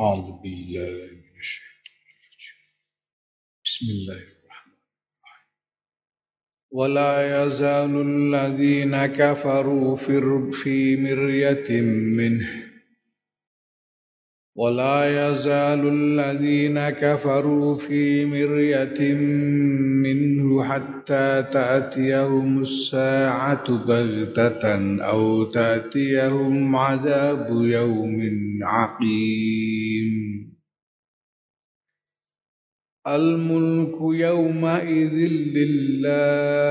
أعوذ بالله من الشيطان الرجيم. بسم الله الرحمن الرحيم. ولا يزال الذين كفروا في مرية منه. ولا يزال الذين كفروا في مرية منه حتى تأتيهم الساعة بغتة أو تأتيهم عذاب يوم عقيم. الملك يومئذ لله.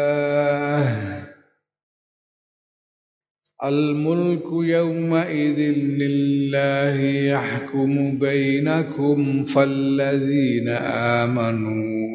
الملك يومئذ لله يحكم بينكم فالذين آمنوا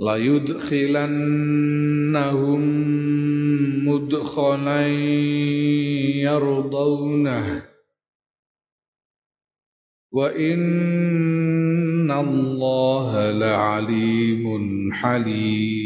ليدخلنهم مدخلا يرضونه. وإن الله لعليم حليم.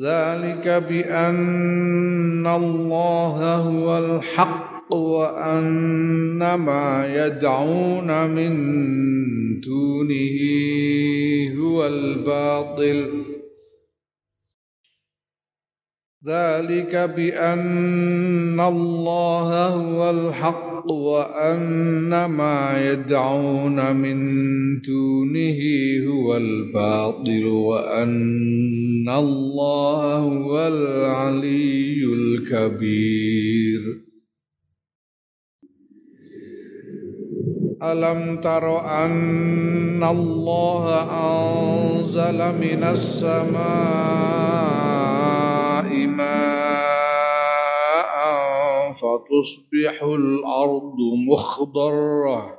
ذلك بأن الله هو الحق وأن ما يدعون من دونه هو الباطل. ذلك بأن الله هو الحق وأن ما يدعون من دونه هو الباطل وأن الله هو العلي الكبير. ألم تر أن الله أنزل من السماء ماء فتصبح الأرض مخضرة.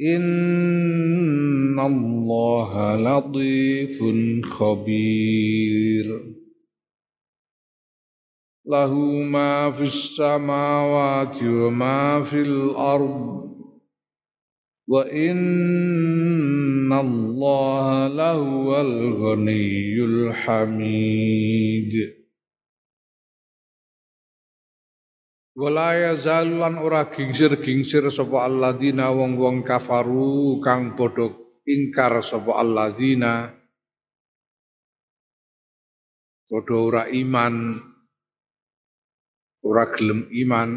إن الله لطيف خبير. له ما في السماوات وما في الأرض. وإن الله لهو الغني الحميد. Wala yazalulan ora gingsir-gingsir sapa alladzina wong-wong kafaru kang padha ingkar sapa alladzina padha ora iman ora gelem iman.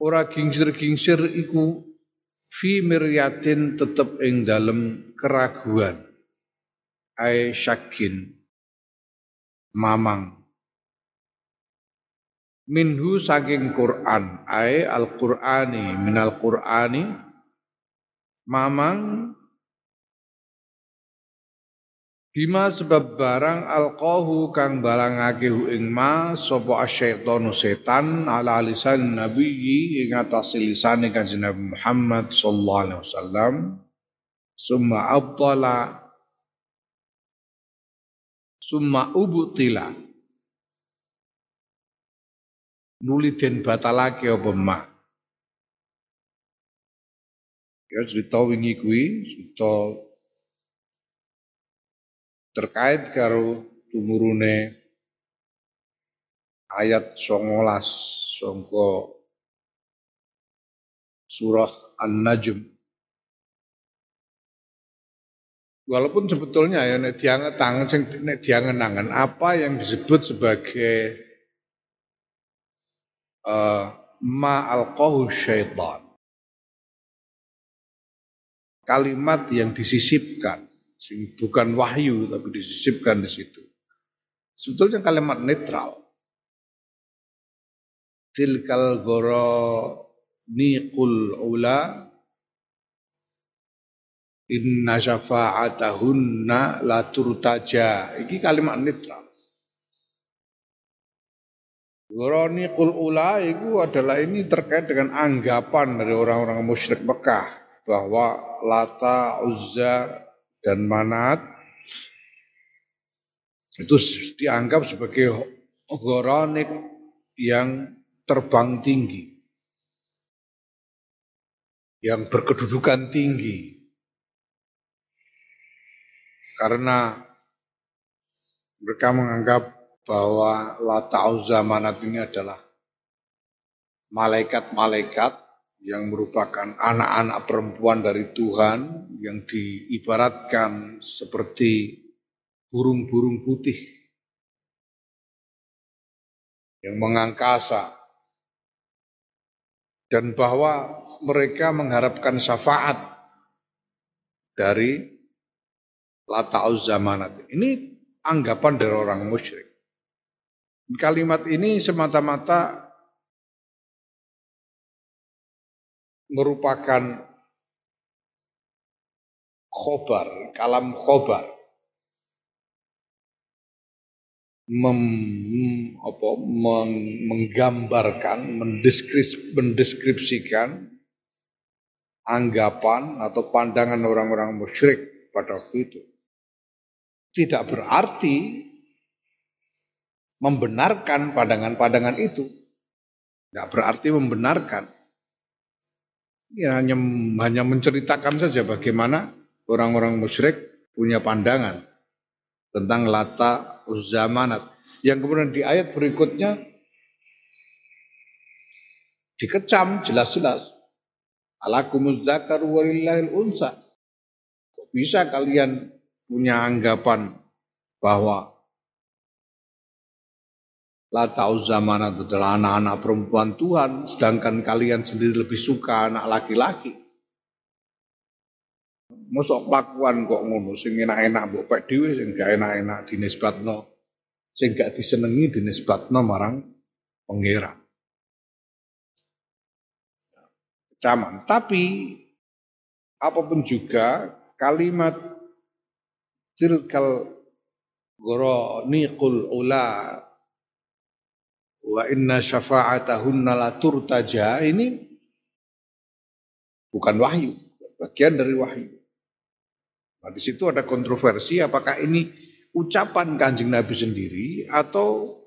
Ora gingsir-gingsir iku fi miryatin tetep ing dalem keraguan ai syakin mamang minhu saking Quran. Ai al-Qur'ani minal Qur'ani mamang Bima sebab barang alqahu kang balangake hu ing ma sapa asyaitonu setan ala lisan nabiyyi ing atas lisane kanjeng Nabi Muhammad sallallahu alaihi wasallam. Summa abtala summa ubtila nuli den batalake apa mak ya cerita wingi kuwi cerita terkait karo tumurune ayat 19 sangka surah An-Najm. Walaupun sebetulnya ya nek diangen tangan sing nek diangen-angen apa yang disebut sebagai uh, ma alqahu syaitan. Kalimat yang disisipkan, bukan wahyu tapi disisipkan di situ. Sebetulnya kalimat netral. Tilkal goro niqul ula Inna syafa'atahunna la turtaja. Iki kalimat netral. Goroni kul ula itu adalah ini terkait dengan anggapan dari orang-orang musyrik Mekah bahwa Lata, Uzza dan Manat itu dianggap sebagai goronik yang terbang tinggi, yang berkedudukan tinggi, karena mereka menganggap bahwa Lata Manat ini adalah malaikat-malaikat yang merupakan anak-anak perempuan dari Tuhan yang diibaratkan seperti burung-burung putih yang mengangkasa dan bahwa mereka mengharapkan syafaat dari lata'uz zamanat. Ini anggapan dari orang musyrik. Kalimat ini semata-mata merupakan khobar, kalam khobar. Mem, apa, meng, menggambarkan, mendeskripsikan anggapan atau pandangan orang-orang musyrik pada waktu itu tidak berarti membenarkan pandangan-pandangan itu. Tidak berarti membenarkan. Ya, hanya hanya menceritakan saja bagaimana orang-orang musyrik punya pandangan tentang lata uzzamanat. Yang kemudian di ayat berikutnya dikecam jelas-jelas. Alakumuz zakar walillahil unsa. Bisa kalian punya anggapan bahwa La Zamanat adalah anak-anak perempuan Tuhan, sedangkan kalian sendiri lebih suka anak laki-laki. Mosok pakuan kok ngono, sing enak-enak mbok pek dhewe, sing gak enak-enak dinisbatno, sing gak disenengi dinisbatno marang pangeran. Caman. Tapi apa pun juga kalimat tilkal niqul ula wa inna syafa'atahunna la turtaja ini bukan wahyu, bagian dari wahyu. Nah, di situ ada kontroversi apakah ini ucapan Kanjeng Nabi sendiri atau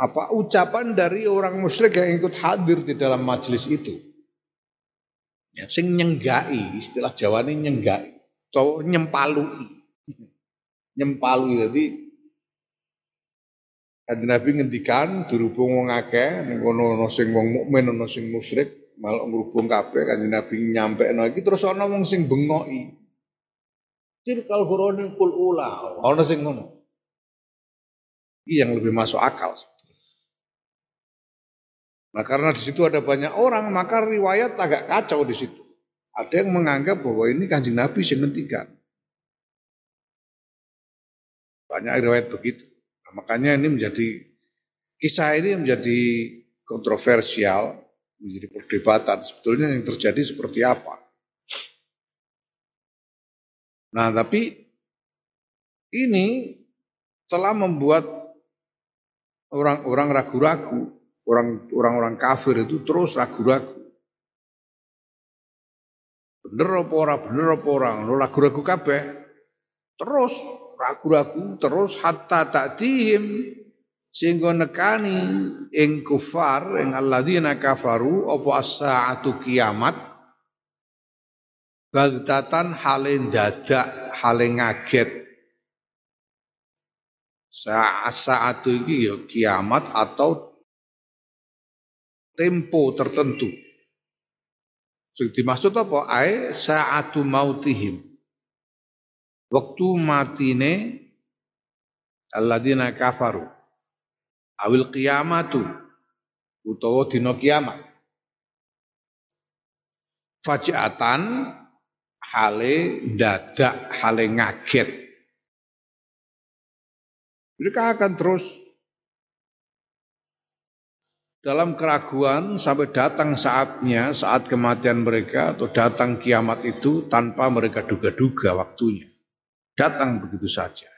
apa ucapan dari orang musyrik yang ikut hadir di dalam majelis itu. Ya, sing nyenggai, istilah Jawa ini nyenggai atau nyempalui. Nyempalui jadi Kanjeng Nabi ngendikan dirubung wong akeh ning kono ana sing wong mukmin ana sing musyrik malah ngrubung kabeh Kanjeng Nabi nyampekno iki terus ana wong sing bengoki. Tilkal qur'anul kul ula. Ana sing ngono. Ini yang lebih masuk akal. Nah karena di situ ada banyak orang, maka riwayat agak kacau di situ. Ada yang menganggap bahwa ini kanjeng Nabi yang ngendikan. Banyak riwayat begitu. Nah, makanya ini menjadi kisah ini menjadi kontroversial, menjadi perdebatan. Sebetulnya yang terjadi seperti apa? Nah, tapi ini telah membuat orang-orang ragu-ragu, orang-orang kafir itu terus ragu-ragu. Bener apa ora, bener apa ora, ragu-ragu kabeh. Terus ragu-ragu terus hatta takdihim sehingga nekani ing kufar ing alladzina kafaru apa as-saatu kiamat bagdatan halin dadak hale ngaget. Saat saatu iki ya kiamat atau tempo tertentu. Sing dimaksud apa? Ae saatu mautihim waktu matine alladzina kafaru. Awil qiyamatu utawa dina kiamat. Fajatan hale dadak hale ngaget. Mereka akan terus. Dalam keraguan sampai datang saatnya, saat kematian mereka atau datang kiamat itu tanpa mereka duga-duga waktunya. Datang begitu saja.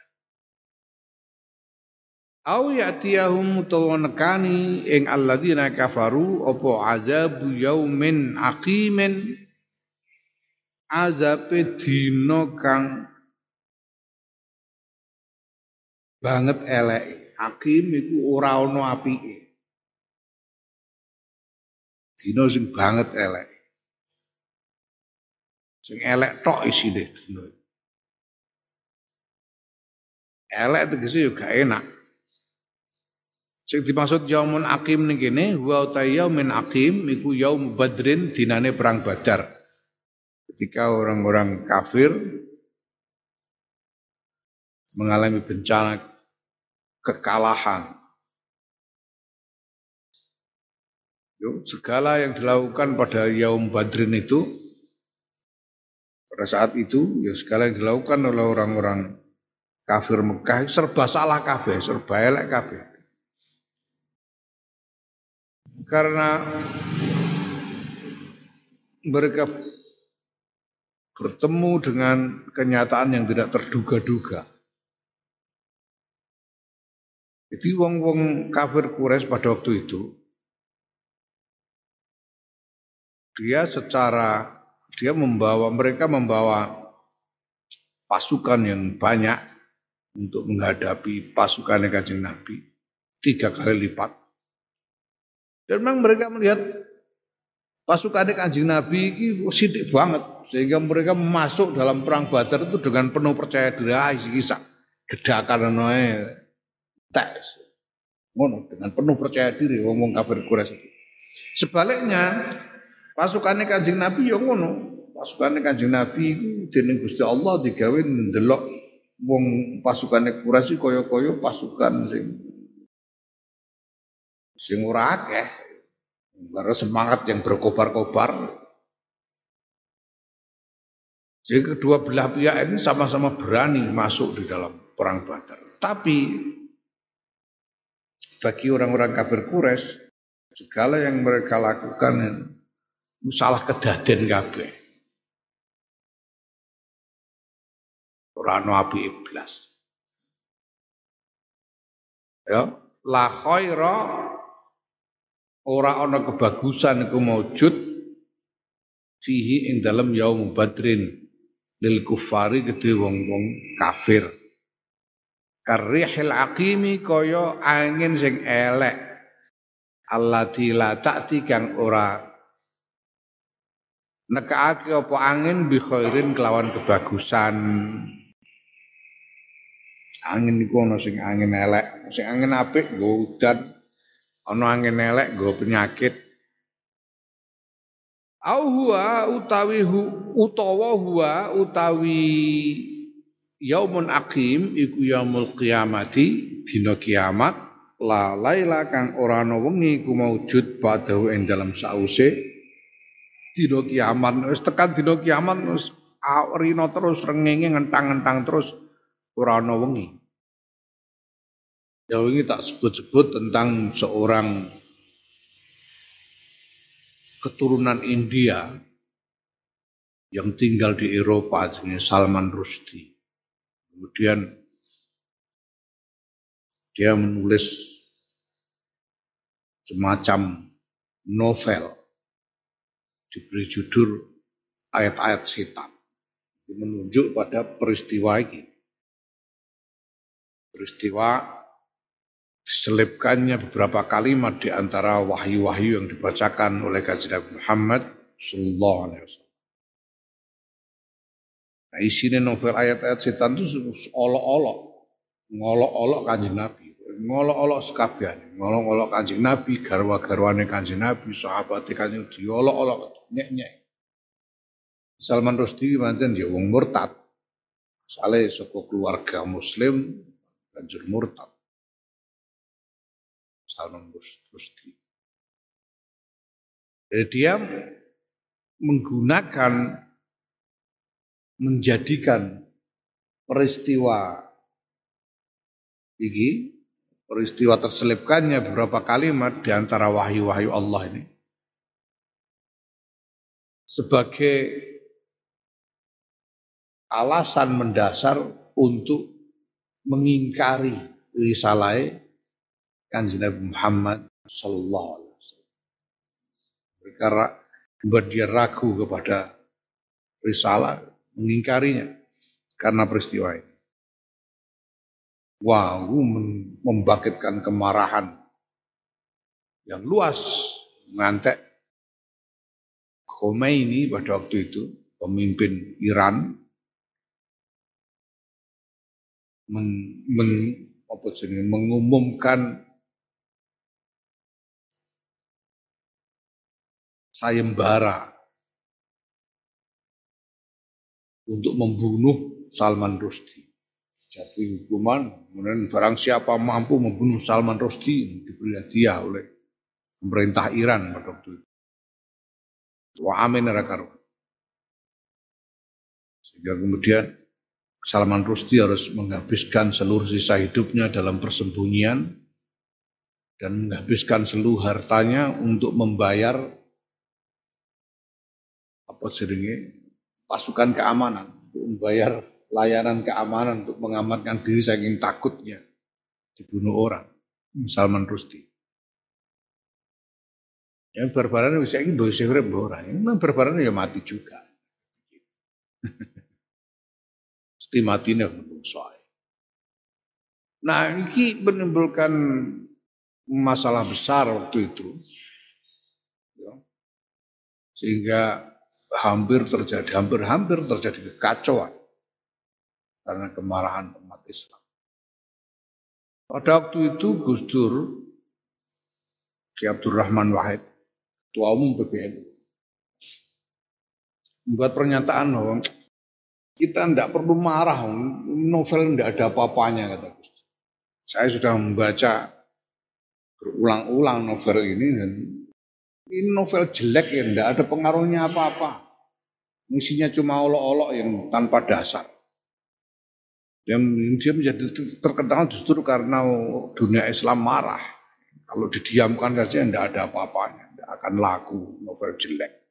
Au ya'tiyahum utawa nekani ing alladzina kafaru apa azabu yaumin aqimin azabe dina kang banget elek. Hakim iku ora ana apike. Dina sing banget elek. Sing elek tok isine dina. Elek tegese yo gak enak. Sing dimaksud yaumun akim ning kene wa min akim iku yaum badrin dinane perang badar. Ketika orang-orang kafir mengalami bencana kekalahan. segala yang dilakukan pada Yaum Badrin itu pada saat itu ya segala yang dilakukan oleh orang-orang kafir Mekah serba salah kabeh, serba elek kabeh karena mereka bertemu dengan kenyataan yang tidak terduga-duga. Jadi wong-wong kafir Quraisy pada waktu itu dia secara dia membawa mereka membawa pasukan yang banyak untuk menghadapi pasukan Kanjeng Nabi tiga kali lipat dan memang mereka melihat pasukan kanjeng Nabi ini sidik banget. Sehingga mereka masuk dalam perang Badar itu dengan penuh percaya diri. Ah, kisah. Gedakan tes. Ngono dengan penuh percaya diri ngomong kafir Quraisy itu. Sebaliknya pasukannya kanjeng Nabi ya ngono. Pasukannya kanjeng Nabi itu dening Gusti Allah digawe ndelok wong pasukannya Quraisy kaya-kaya pasukan sing sing ora akeh karena semangat yang berkobar-kobar jadi kedua belah pihak ini sama-sama berani masuk di dalam perang Badar. Tapi bagi orang-orang kafir Quraisy segala yang mereka lakukan salah kedaden kabeh. Ora api iblis. Ya, la khaira ora ana kebagusan iku maujud fihi ing dalam yaum badrin lil kufari gede wong-wong kafir. Karihil aqimi kaya angin sing elek. Allati la ta'ti kang ora nekaake apa angin bi khairin kelawan kebagusan angin iku ana sing angin elek. Sing angin apik nggo udan. Ana angin elek nggo penyakit. Au huwa utawi hu, utawa huwa utawi yaumun aqim iku yaumul qiyamati dina kiamat la laila kang ora ana wengi ku maujud badahu ing dalam sause. Dina kiamat wis tekan dina kiamat wis rino terus rengenge ngentang-ngentang terus ora ana wengi Jauh ini tak sebut-sebut tentang seorang keturunan India yang tinggal di Eropa, jenis Salman Rushdie. Kemudian dia menulis semacam novel diberi judul ayat-ayat setan. Menunjuk pada peristiwa ini. Peristiwa diselipkannya beberapa kalimat di antara wahyu-wahyu yang dibacakan oleh Kajian Muhammad Sallallahu Alaihi Wasallam. Nah, isinya novel ayat-ayat setan itu olok-olok, ngolok-olok kanjeng Nabi, ngolok-olok sekabian, ngolok-olok kanjeng Nabi, garwa-garwane kanjeng Nabi, sahabat kanjeng diolok-olok, nyek-nyek. Salman Rushdie manten dia wong murtad. Sale saka keluarga muslim banjur murtad. Salman Rushdie. Jadi dia menggunakan menjadikan peristiwa ini peristiwa terselipkannya beberapa kalimat di antara wahyu-wahyu Allah ini sebagai alasan mendasar untuk mengingkari risalah kanjeng Nabi Muhammad sallallahu alaihi wasallam. Mereka membuat dia ragu kepada risalah, mengingkarinya karena peristiwa ini. Wow, membangkitkan kemarahan yang luas ngantek Khomeini pada waktu itu pemimpin Iran men, men, apa jenis, mengumumkan sayembara untuk membunuh Salman Rushdie. Jadi hukuman, kemudian barang siapa mampu membunuh Salman Rushdie diberi hadiah oleh pemerintah Iran pada waktu itu. Wa amin Sehingga kemudian Salman Rushdie harus menghabiskan seluruh sisa hidupnya dalam persembunyian dan menghabiskan seluruh hartanya untuk membayar apa seringnya pasukan keamanan untuk membayar layanan keamanan untuk mengamankan diri saking takutnya dibunuh orang Salman Rushdie. Yang barbaran bisa ini boleh segera orang yang barbaran ya mati juga mesti matine menungso. Nah, ini menimbulkan masalah besar waktu itu. Ya. Sehingga hampir terjadi, hampir-hampir terjadi kekacauan karena kemarahan umat Islam. Pada waktu itu Gus Dur, Ki Abdurrahman Wahid, Ketua Umum PBNU, membuat pernyataan bahwa kita tidak perlu marah, novel tidak ada apa-apanya kata Gus. Saya sudah membaca berulang-ulang novel ini dan ini novel jelek ya, tidak ada pengaruhnya apa-apa. Isinya cuma olok-olok yang tanpa dasar. Dan dia menjadi terkenal justru karena dunia Islam marah. Kalau didiamkan saja tidak ada apa-apanya, tidak akan laku novel jelek.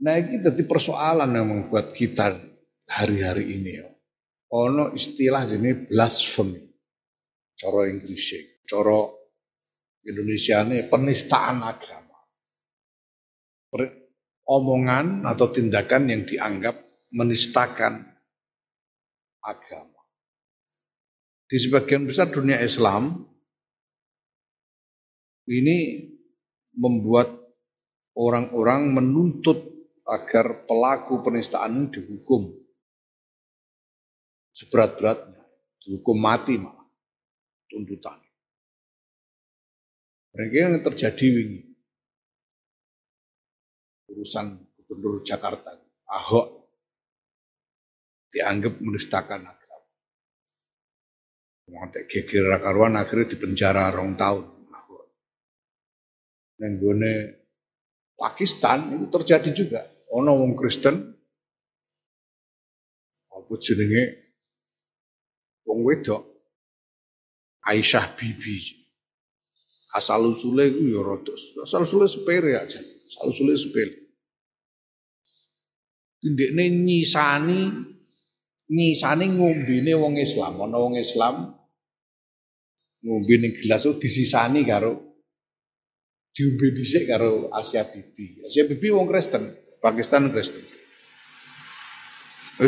Nah ini jadi persoalan yang membuat kita hari-hari ini. Ya. Ono istilah ini blasphemy. Coro Inggris, coro Indonesia ini penistaan agama. Omongan atau tindakan yang dianggap menistakan agama. Di sebagian besar dunia Islam ini membuat orang-orang menuntut agar pelaku penistaan dihukum seberat-beratnya, dihukum mati malah tuntutan. Mereka yang terjadi ini urusan gubernur Jakarta, Ahok dianggap menistakan agama. Mantek geger karuan akhirnya dipenjara rong tahun. Neng Pakistan itu terjadi juga ono wong Kristen apa jenenge? Wong wedok Aisyah Bibi. Asal usule iku ya rada asal usule sepele aja asal usule sepele. Ndekne nyisani nyisani ngombene wong Islam. Ana wong Islam ngombe gelas disisani karo diombe dhisik karo Asia Bibi. Asia Bibi wong Kristen Pakistan Kristen.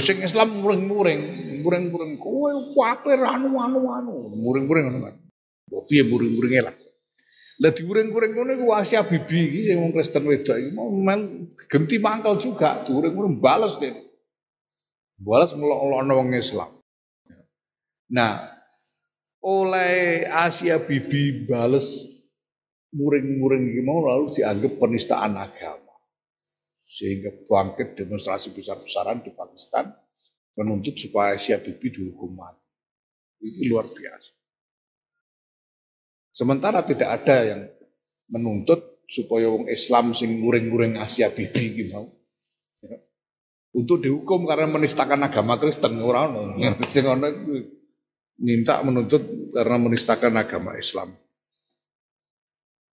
Sing Islam muring-muring, muring-muring kowe kafir anu anu anu, muring-muring ngono kan. Mbok piye muring-muringe lah. Lah diuring-uring ngono iku Asia Bibi iki sing wong Kristen wedok iki mau genti mangkal juga, diuring-uring bales deh. Balas ngelok-ngelokno wong Islam. Nah, oleh Asia Bibi bales muring-muring mau lalu dianggap penistaan agama. Sehingga bangkit demonstrasi besar-besaran di Pakistan menuntut supaya Asia Bibi dihukum mati. Ini luar biasa. Sementara tidak ada yang menuntut supaya wong Islam sing muring-muring Asia Bibi gitu untuk dihukum karena menistakan agama Kristen orang sing ono minta menuntut karena menistakan agama Islam.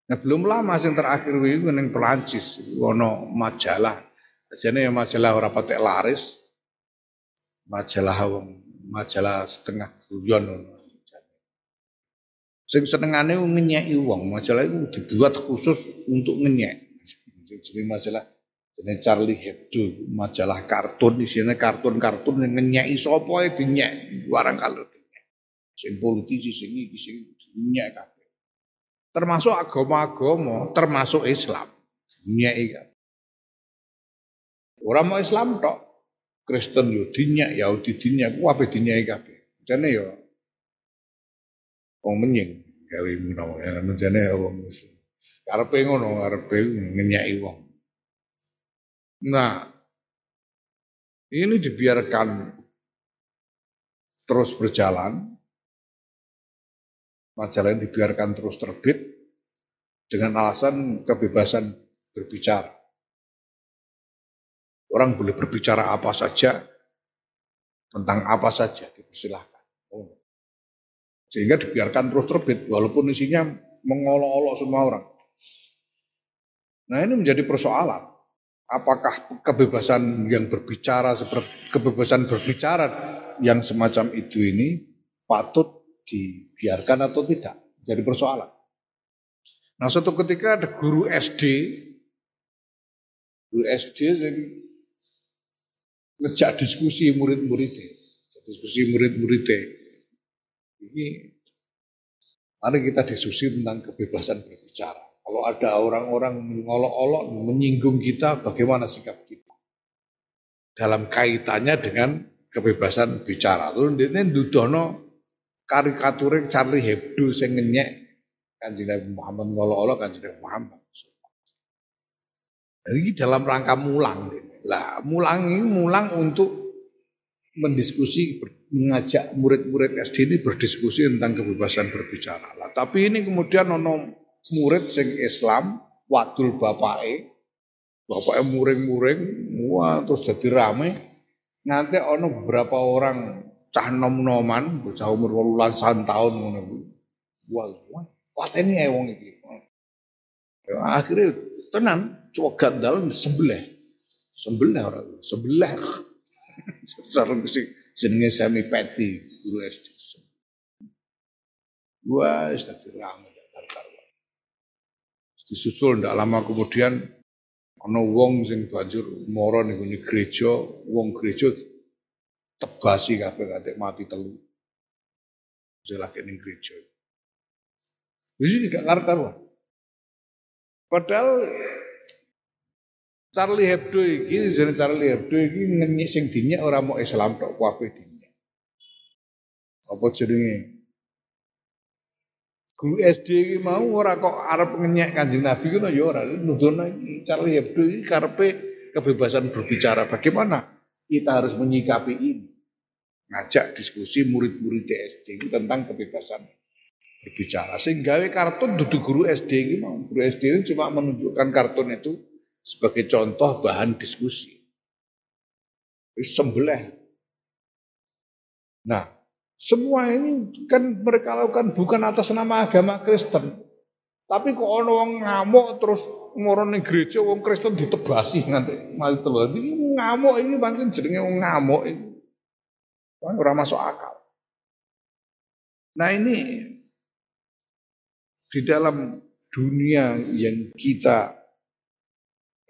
Nah belum lama yang terakhir itu ning Perancis ono majalah. Jadi ya majalah ora patek laris. Majalah wong majalah setengah guyon Sing senengane ngenyeki wong, majalah itu dibuat khusus untuk ngenyek. Jadi majalah jadi Charlie Hebdo, majalah kartun di sini kartun-kartun yang ngenyeki sapa dinyek barang kalau dinyek. Sing politisi sing iki sing dinyek. Termasuk agama-agama, termasuk Islam. Dinyek kabeh. Orang mau Islam tok. Kristen yo dinyek, Yahudi dinyek, kabeh dinyek kabeh. Jane yo wong menying gawe menawa ya menjane wong Muslim. Karepe ngono, karepe ngenyaki wong. Nah, ini dibiarkan terus berjalan, majalah ini dibiarkan terus terbit dengan alasan kebebasan berbicara. Orang boleh berbicara apa saja, tentang apa saja, dipersilahkan. Sehingga dibiarkan terus terbit walaupun isinya mengolok-olok semua orang. Nah ini menjadi persoalan. Apakah kebebasan yang berbicara seperti kebebasan berbicara yang semacam itu ini patut dibiarkan atau tidak? Jadi persoalan. Nah suatu ketika ada guru SD, guru SD jadi ngejak diskusi murid-muridnya, diskusi murid-muridnya ini mari kita diskusi tentang kebebasan berbicara. Kalau ada orang-orang mengolok-olok, menyinggung kita, bagaimana sikap kita? Dalam kaitannya dengan kebebasan bicara. Lalu ini dudono karikatur Charlie Hebdo yang ngenyek kanjeng Nabi Muhammad ngolok-olok kanjeng Nabi Muhammad. Jadi dalam rangka mulang. Lah, mulang ini mulang untuk mendiskusi mengajak murid-murid SD ini berdiskusi tentang kebebasan berbicara. Lah, tapi ini kemudian ono murid sing Islam wadul bapake bapaknya muring-muring wah terus jadi rame nanti ono beberapa orang cah nom-noman bocah umur walulan tahun ngono wah wah ini ya wong iki. Ya, akhirnya tenan coba dalam sebelah sebelah orang sebelah Sarung sing jenenge Sami Peti, guru SD. Wah, istirahat ramai Disusul ndak lama kemudian ana wong sing banjur mara ning gereja, wong gereja tebasi kabeh katik mati telu. Jelake ning gereja. Wis tidak karu-karuan. Padahal Charlie Hebdo iki jeneng Charlie Hebdo iki ngenyek sing dinyek ora mau Islam tok kabeh dinyek. Apa jenenge? Guru SD iki mau ora kok arep ngenyek Kanjeng Nabi ngono ya ora. Nudono iki Charlie Hebdo iki karepe kebebasan berbicara. Bagaimana kita harus menyikapi ini? Ngajak diskusi murid-murid SD tentang kebebasan berbicara. Sehingga kartun duduk guru SD ini. Guru SD ini cuma menunjukkan kartun itu sebagai contoh bahan diskusi. Sembelih. Nah, semua ini kan mereka lakukan bukan atas nama agama Kristen. Tapi kok ono wong ngamuk terus ngoron gereja wong Kristen ditebasi nganti mati telu. Iki ngamuk ini pancen jenenge wong ngamuk ini. Ora masuk akal. Nah ini di dalam dunia yang kita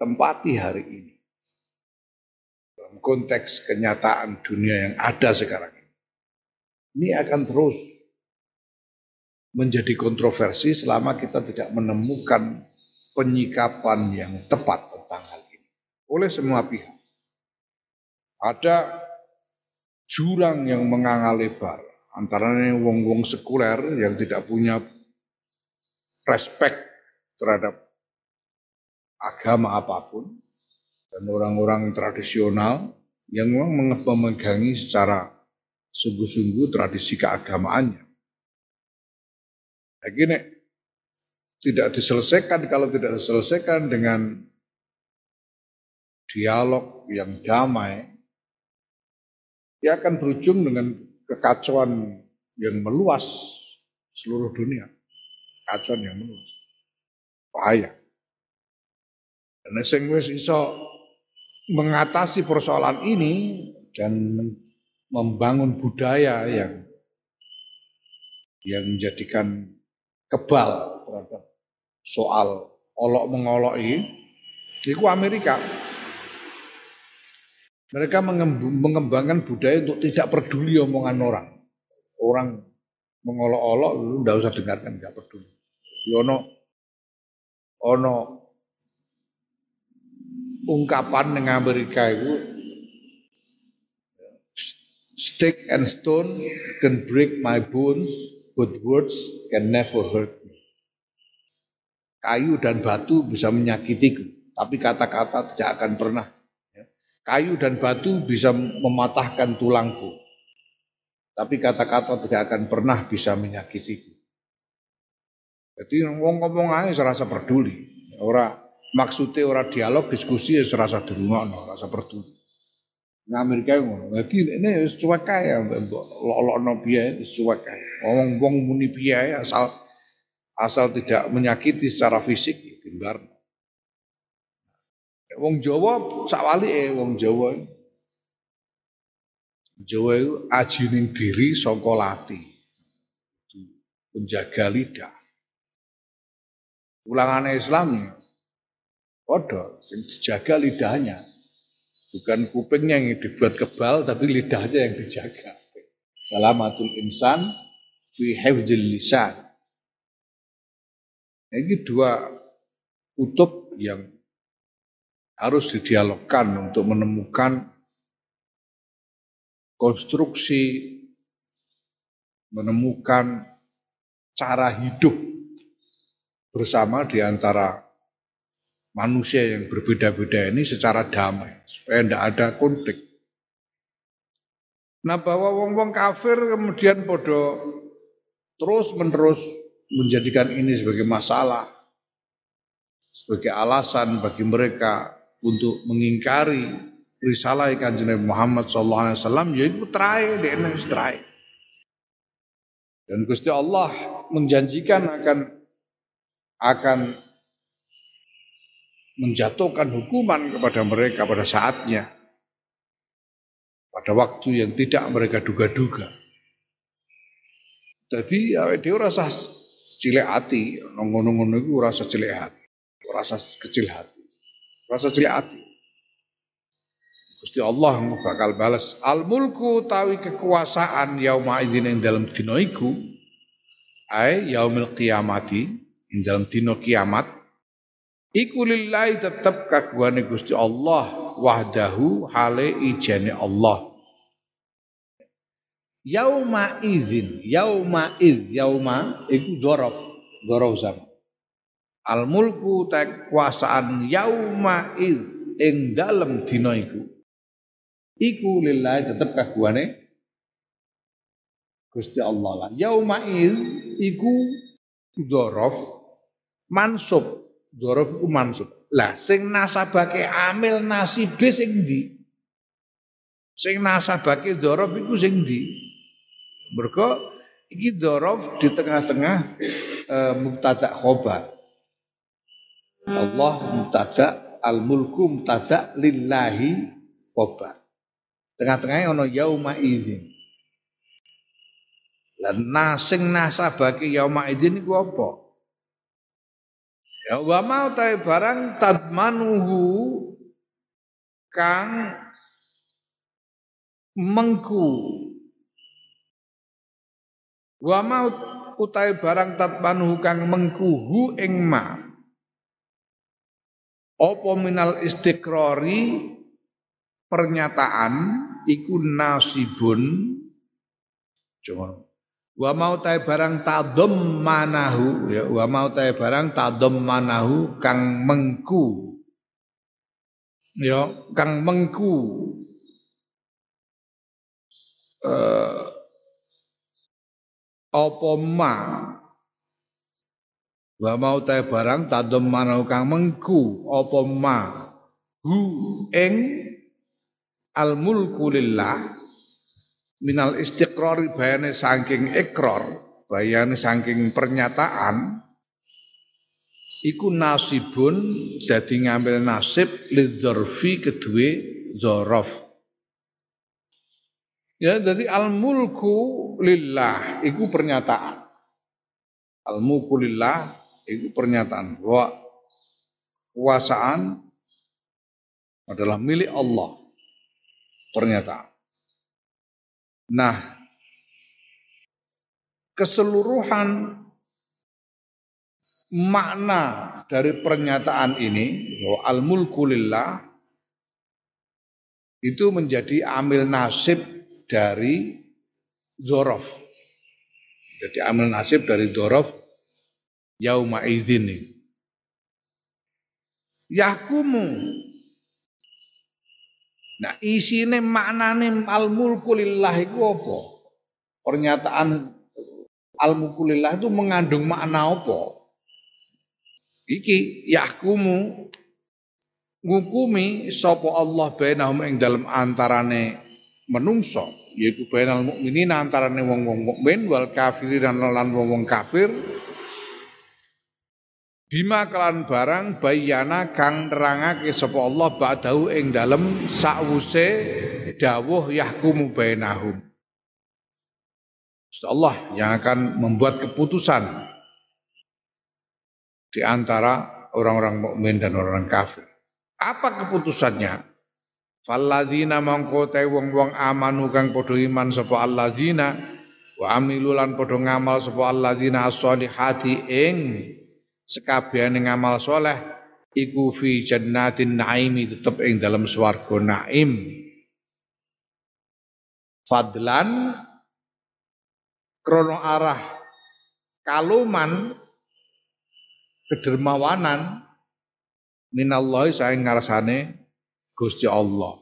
tempati hari ini. Dalam konteks kenyataan dunia yang ada sekarang ini. Ini akan terus menjadi kontroversi selama kita tidak menemukan penyikapan yang tepat tentang hal ini oleh semua pihak. Ada jurang yang menganga lebar antara wong-wong sekuler yang tidak punya respect terhadap agama apa pun dan orang-orang tradisional yang memang memegangi secara sungguh-sungguh tradisi keagamaannya. Nah, gini, tidak diselesaikan kalau tidak diselesaikan dengan dialog yang damai, dia akan berujung dengan kekacauan yang meluas seluruh dunia. Kacauan yang meluas. Bahaya. Dan sing wis iso mengatasi persoalan ini dan membangun budaya yang yang menjadikan kebal terhadap soal olok mengolok ini, itu Amerika. Mereka mengembangkan budaya untuk tidak peduli omongan orang. Orang mengolok-olok lu tidak usah dengarkan, nggak peduli. Yono, ono ungkapan dengan Amerika itu stick and stone can break my bones, but words can never hurt me. Kayu dan batu bisa menyakitiku, tapi kata-kata tidak akan pernah. Ya. Kayu dan batu bisa mematahkan tulangku, tapi kata-kata tidak akan pernah bisa menyakitiku. Jadi ngomong ngomong aja serasa peduli. Ora maksudnya ora dialog diskusi ya serasa dirungokno, rasa peduli. Nah Amerika ngono. Lagi ini cuek kae lolokno wis cuek. Wong wong muni biaya asal asal tidak menyakiti secara fisik gembar. Wong Jawa eh wong Jawa. Jawa itu ajining diri saka lati. Menjaga lidah. Ulangan Islam padha sing dijaga lidahnya. Bukan kupingnya yang dibuat kebal tapi lidahnya yang dijaga. Salamatul insan fi hifdzil lisan. Ini dua kutub yang harus didialogkan untuk menemukan konstruksi, menemukan cara hidup bersama di antara manusia yang berbeda-beda ini secara damai supaya tidak ada konflik. Nah bahwa wong-wong kafir kemudian podo terus menerus menjadikan ini sebagai masalah, sebagai alasan bagi mereka untuk mengingkari risalah kanjeng Muhammad sallallahu alaihi wasallam yaitu terakhir Indonesia terakhir. Dan Gusti Allah menjanjikan akan akan menjatuhkan hukuman kepada mereka pada saatnya. Pada waktu yang tidak mereka duga-duga. Jadi ya dia rasa cilik hati, ngono-ngono iku rasa cilik hati, rasa kecil hati, rasa cilik hati. Gusti Allah bakal balas al mulku tawi kekuasaan yauma idzin ing dalam dina iku ai yaumil qiyamati ing dalam dina kiamat iku lillahi tetep kagungan Gusti Allah wahdahu hale ijane Allah Yauma izin, yauma iz, yauma iku dorof, dorof zaman. Al mulku kuasaan yauma iz ing dalem dina iku. Iku lillahi tetep kaguane Gusti Allah lah. Yauma iz iku dorof mansub. Dorof iku mansub. Lah sing nasabake amil nasibe sing ndi? Sing nasabake dorof iku sing ndi? Mergo iki dzaraf di tengah-tengah e, mubtada khobar. Allah mubtada al mulku mubtada lillahi khobar. Tengah-tengahnya ono yauma idzin. Lan nasing nasabake yauma idzin iku apa? Ya wa mau ta barang tadmanuhu kang mengku Wa maut utai barang tatmanuhu kang mengkuhu ing ma. Apa minal istiqrari pernyataan iku nasibun. Cuma wa mau tae barang tadom manahu ya wa mau tae barang tadom manahu kang mengku. Ya kang mengku. Eh apa ma wa mau tae barang tadom manahu kang mengku apa ma? Hu ing al mulku lillah minal istiqrari bayane saking ikrar bayane saking pernyataan iku nasibun dadi ngambil nasib lidzarfi kedue zorof ya jadi al mulku lillah iku pernyataan. Al mulku lillah iku pernyataan bahwa kekuasaan adalah milik Allah pernyataan Nah, keseluruhan makna dari pernyataan ini bahwa al-mulku lillah itu menjadi amil nasib dari zorof. Jadi amil nasib dari zorof yauma izin. Yahkumu Nah, isine maknane al mulku lillah iku apa? Pernyataan al mulku lillah itu mengandung makna apa? Iki yahkumu ngukumi sapa Allah bainahum ing dalam antarane menungso yaitu bainal mukminin antarane wong-wong mukmin wal kafirin lan wong-wong kafir Bima kelan barang bayana kang nerangake sapa Allah ba'dahu ing dalem sakwuse dawuh yahkumu bainahum. Allah yang akan membuat keputusan di antara orang-orang mukmin dan orang kafir. Apa keputusannya? Falladzina mangko te wong-wong amanu kang padha iman sapa alladzina wa amilu lan padha ngamal sapa alladzina as-solihati ing sekabehane ngamal soleh iku fi jannatin naimi tetep ing dalam swarga naim fadlan krono arah kaluman kedermawanan minallahi saing ngarsane Gusti Allah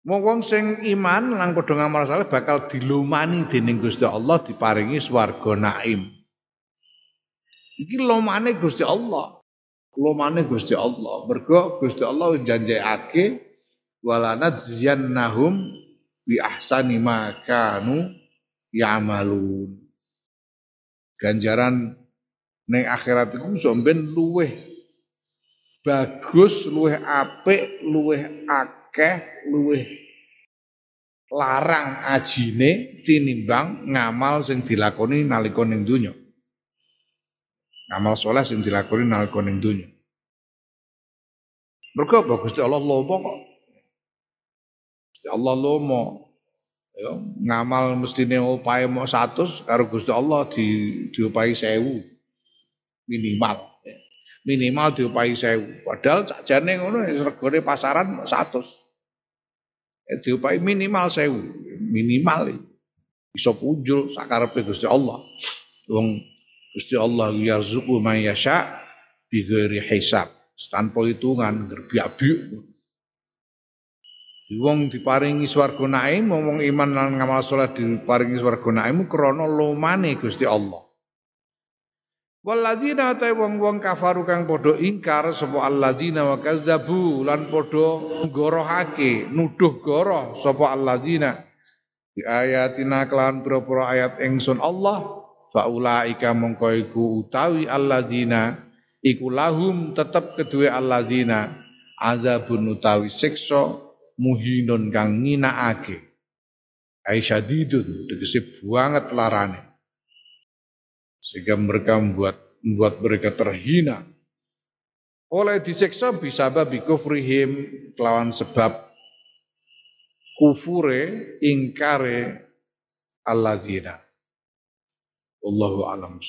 Wong sing iman lang padha ngamal saleh bakal dilumani dening Gusti Allah diparingi swarga naim. Iki lomane Gusti Allah. Lomane Gusti Allah. Mergo Gusti Allah janjekake walanat ziyannahum bi ahsani ma kanu ya'malun. Ganjaran ning akhirat iku sampeyan luweh bagus, luweh apik, luweh akeh, luweh larang ajine tinimbang ngamal sing dilakoni nalika ning donya. Amal soleh sing dilakoni nalika ning donya. Mergo apa Gusti Allah lomo kok. Gusti Allah lomo. Ya, ngamal mestine upahe mau 100 karo Gusti Allah di diopahi 1000 minimal. Ya. Minimal diopahi 1000. Padahal sakjane ngono regane pasaran 100. Ya, diopahi minimal 1000. Minimal. Bisa punjul sakarepe Gusti Allah. Wong Gusti Allah yarzuqu man yasha bi hisab. Tanpa hitungan gerbiak-biuk Wong diparingi swarga naim, ngomong iman lan ngamal saleh diparingi swarga naim krana lomane Gusti Allah. Walladzina ta wong-wong kafaru kang padha ingkar sapa alladzina wa kazzabu lan padha gorohake, nuduh goroh sapa alladzina. Di ayatina kelan pira-pira ayat ingsun Allah faulaika mongko iku utawi alladzina iku lahum tetep kedue alladzina azabun utawi siksa muhinun kang nginaake ai syadidun tegese banget larane. Sehingga mereka membuat membuat mereka terhina. Oleh disiksa bisa babi kufrihim kelawan sebab kufure ingkare alladzina Wallahu a'lam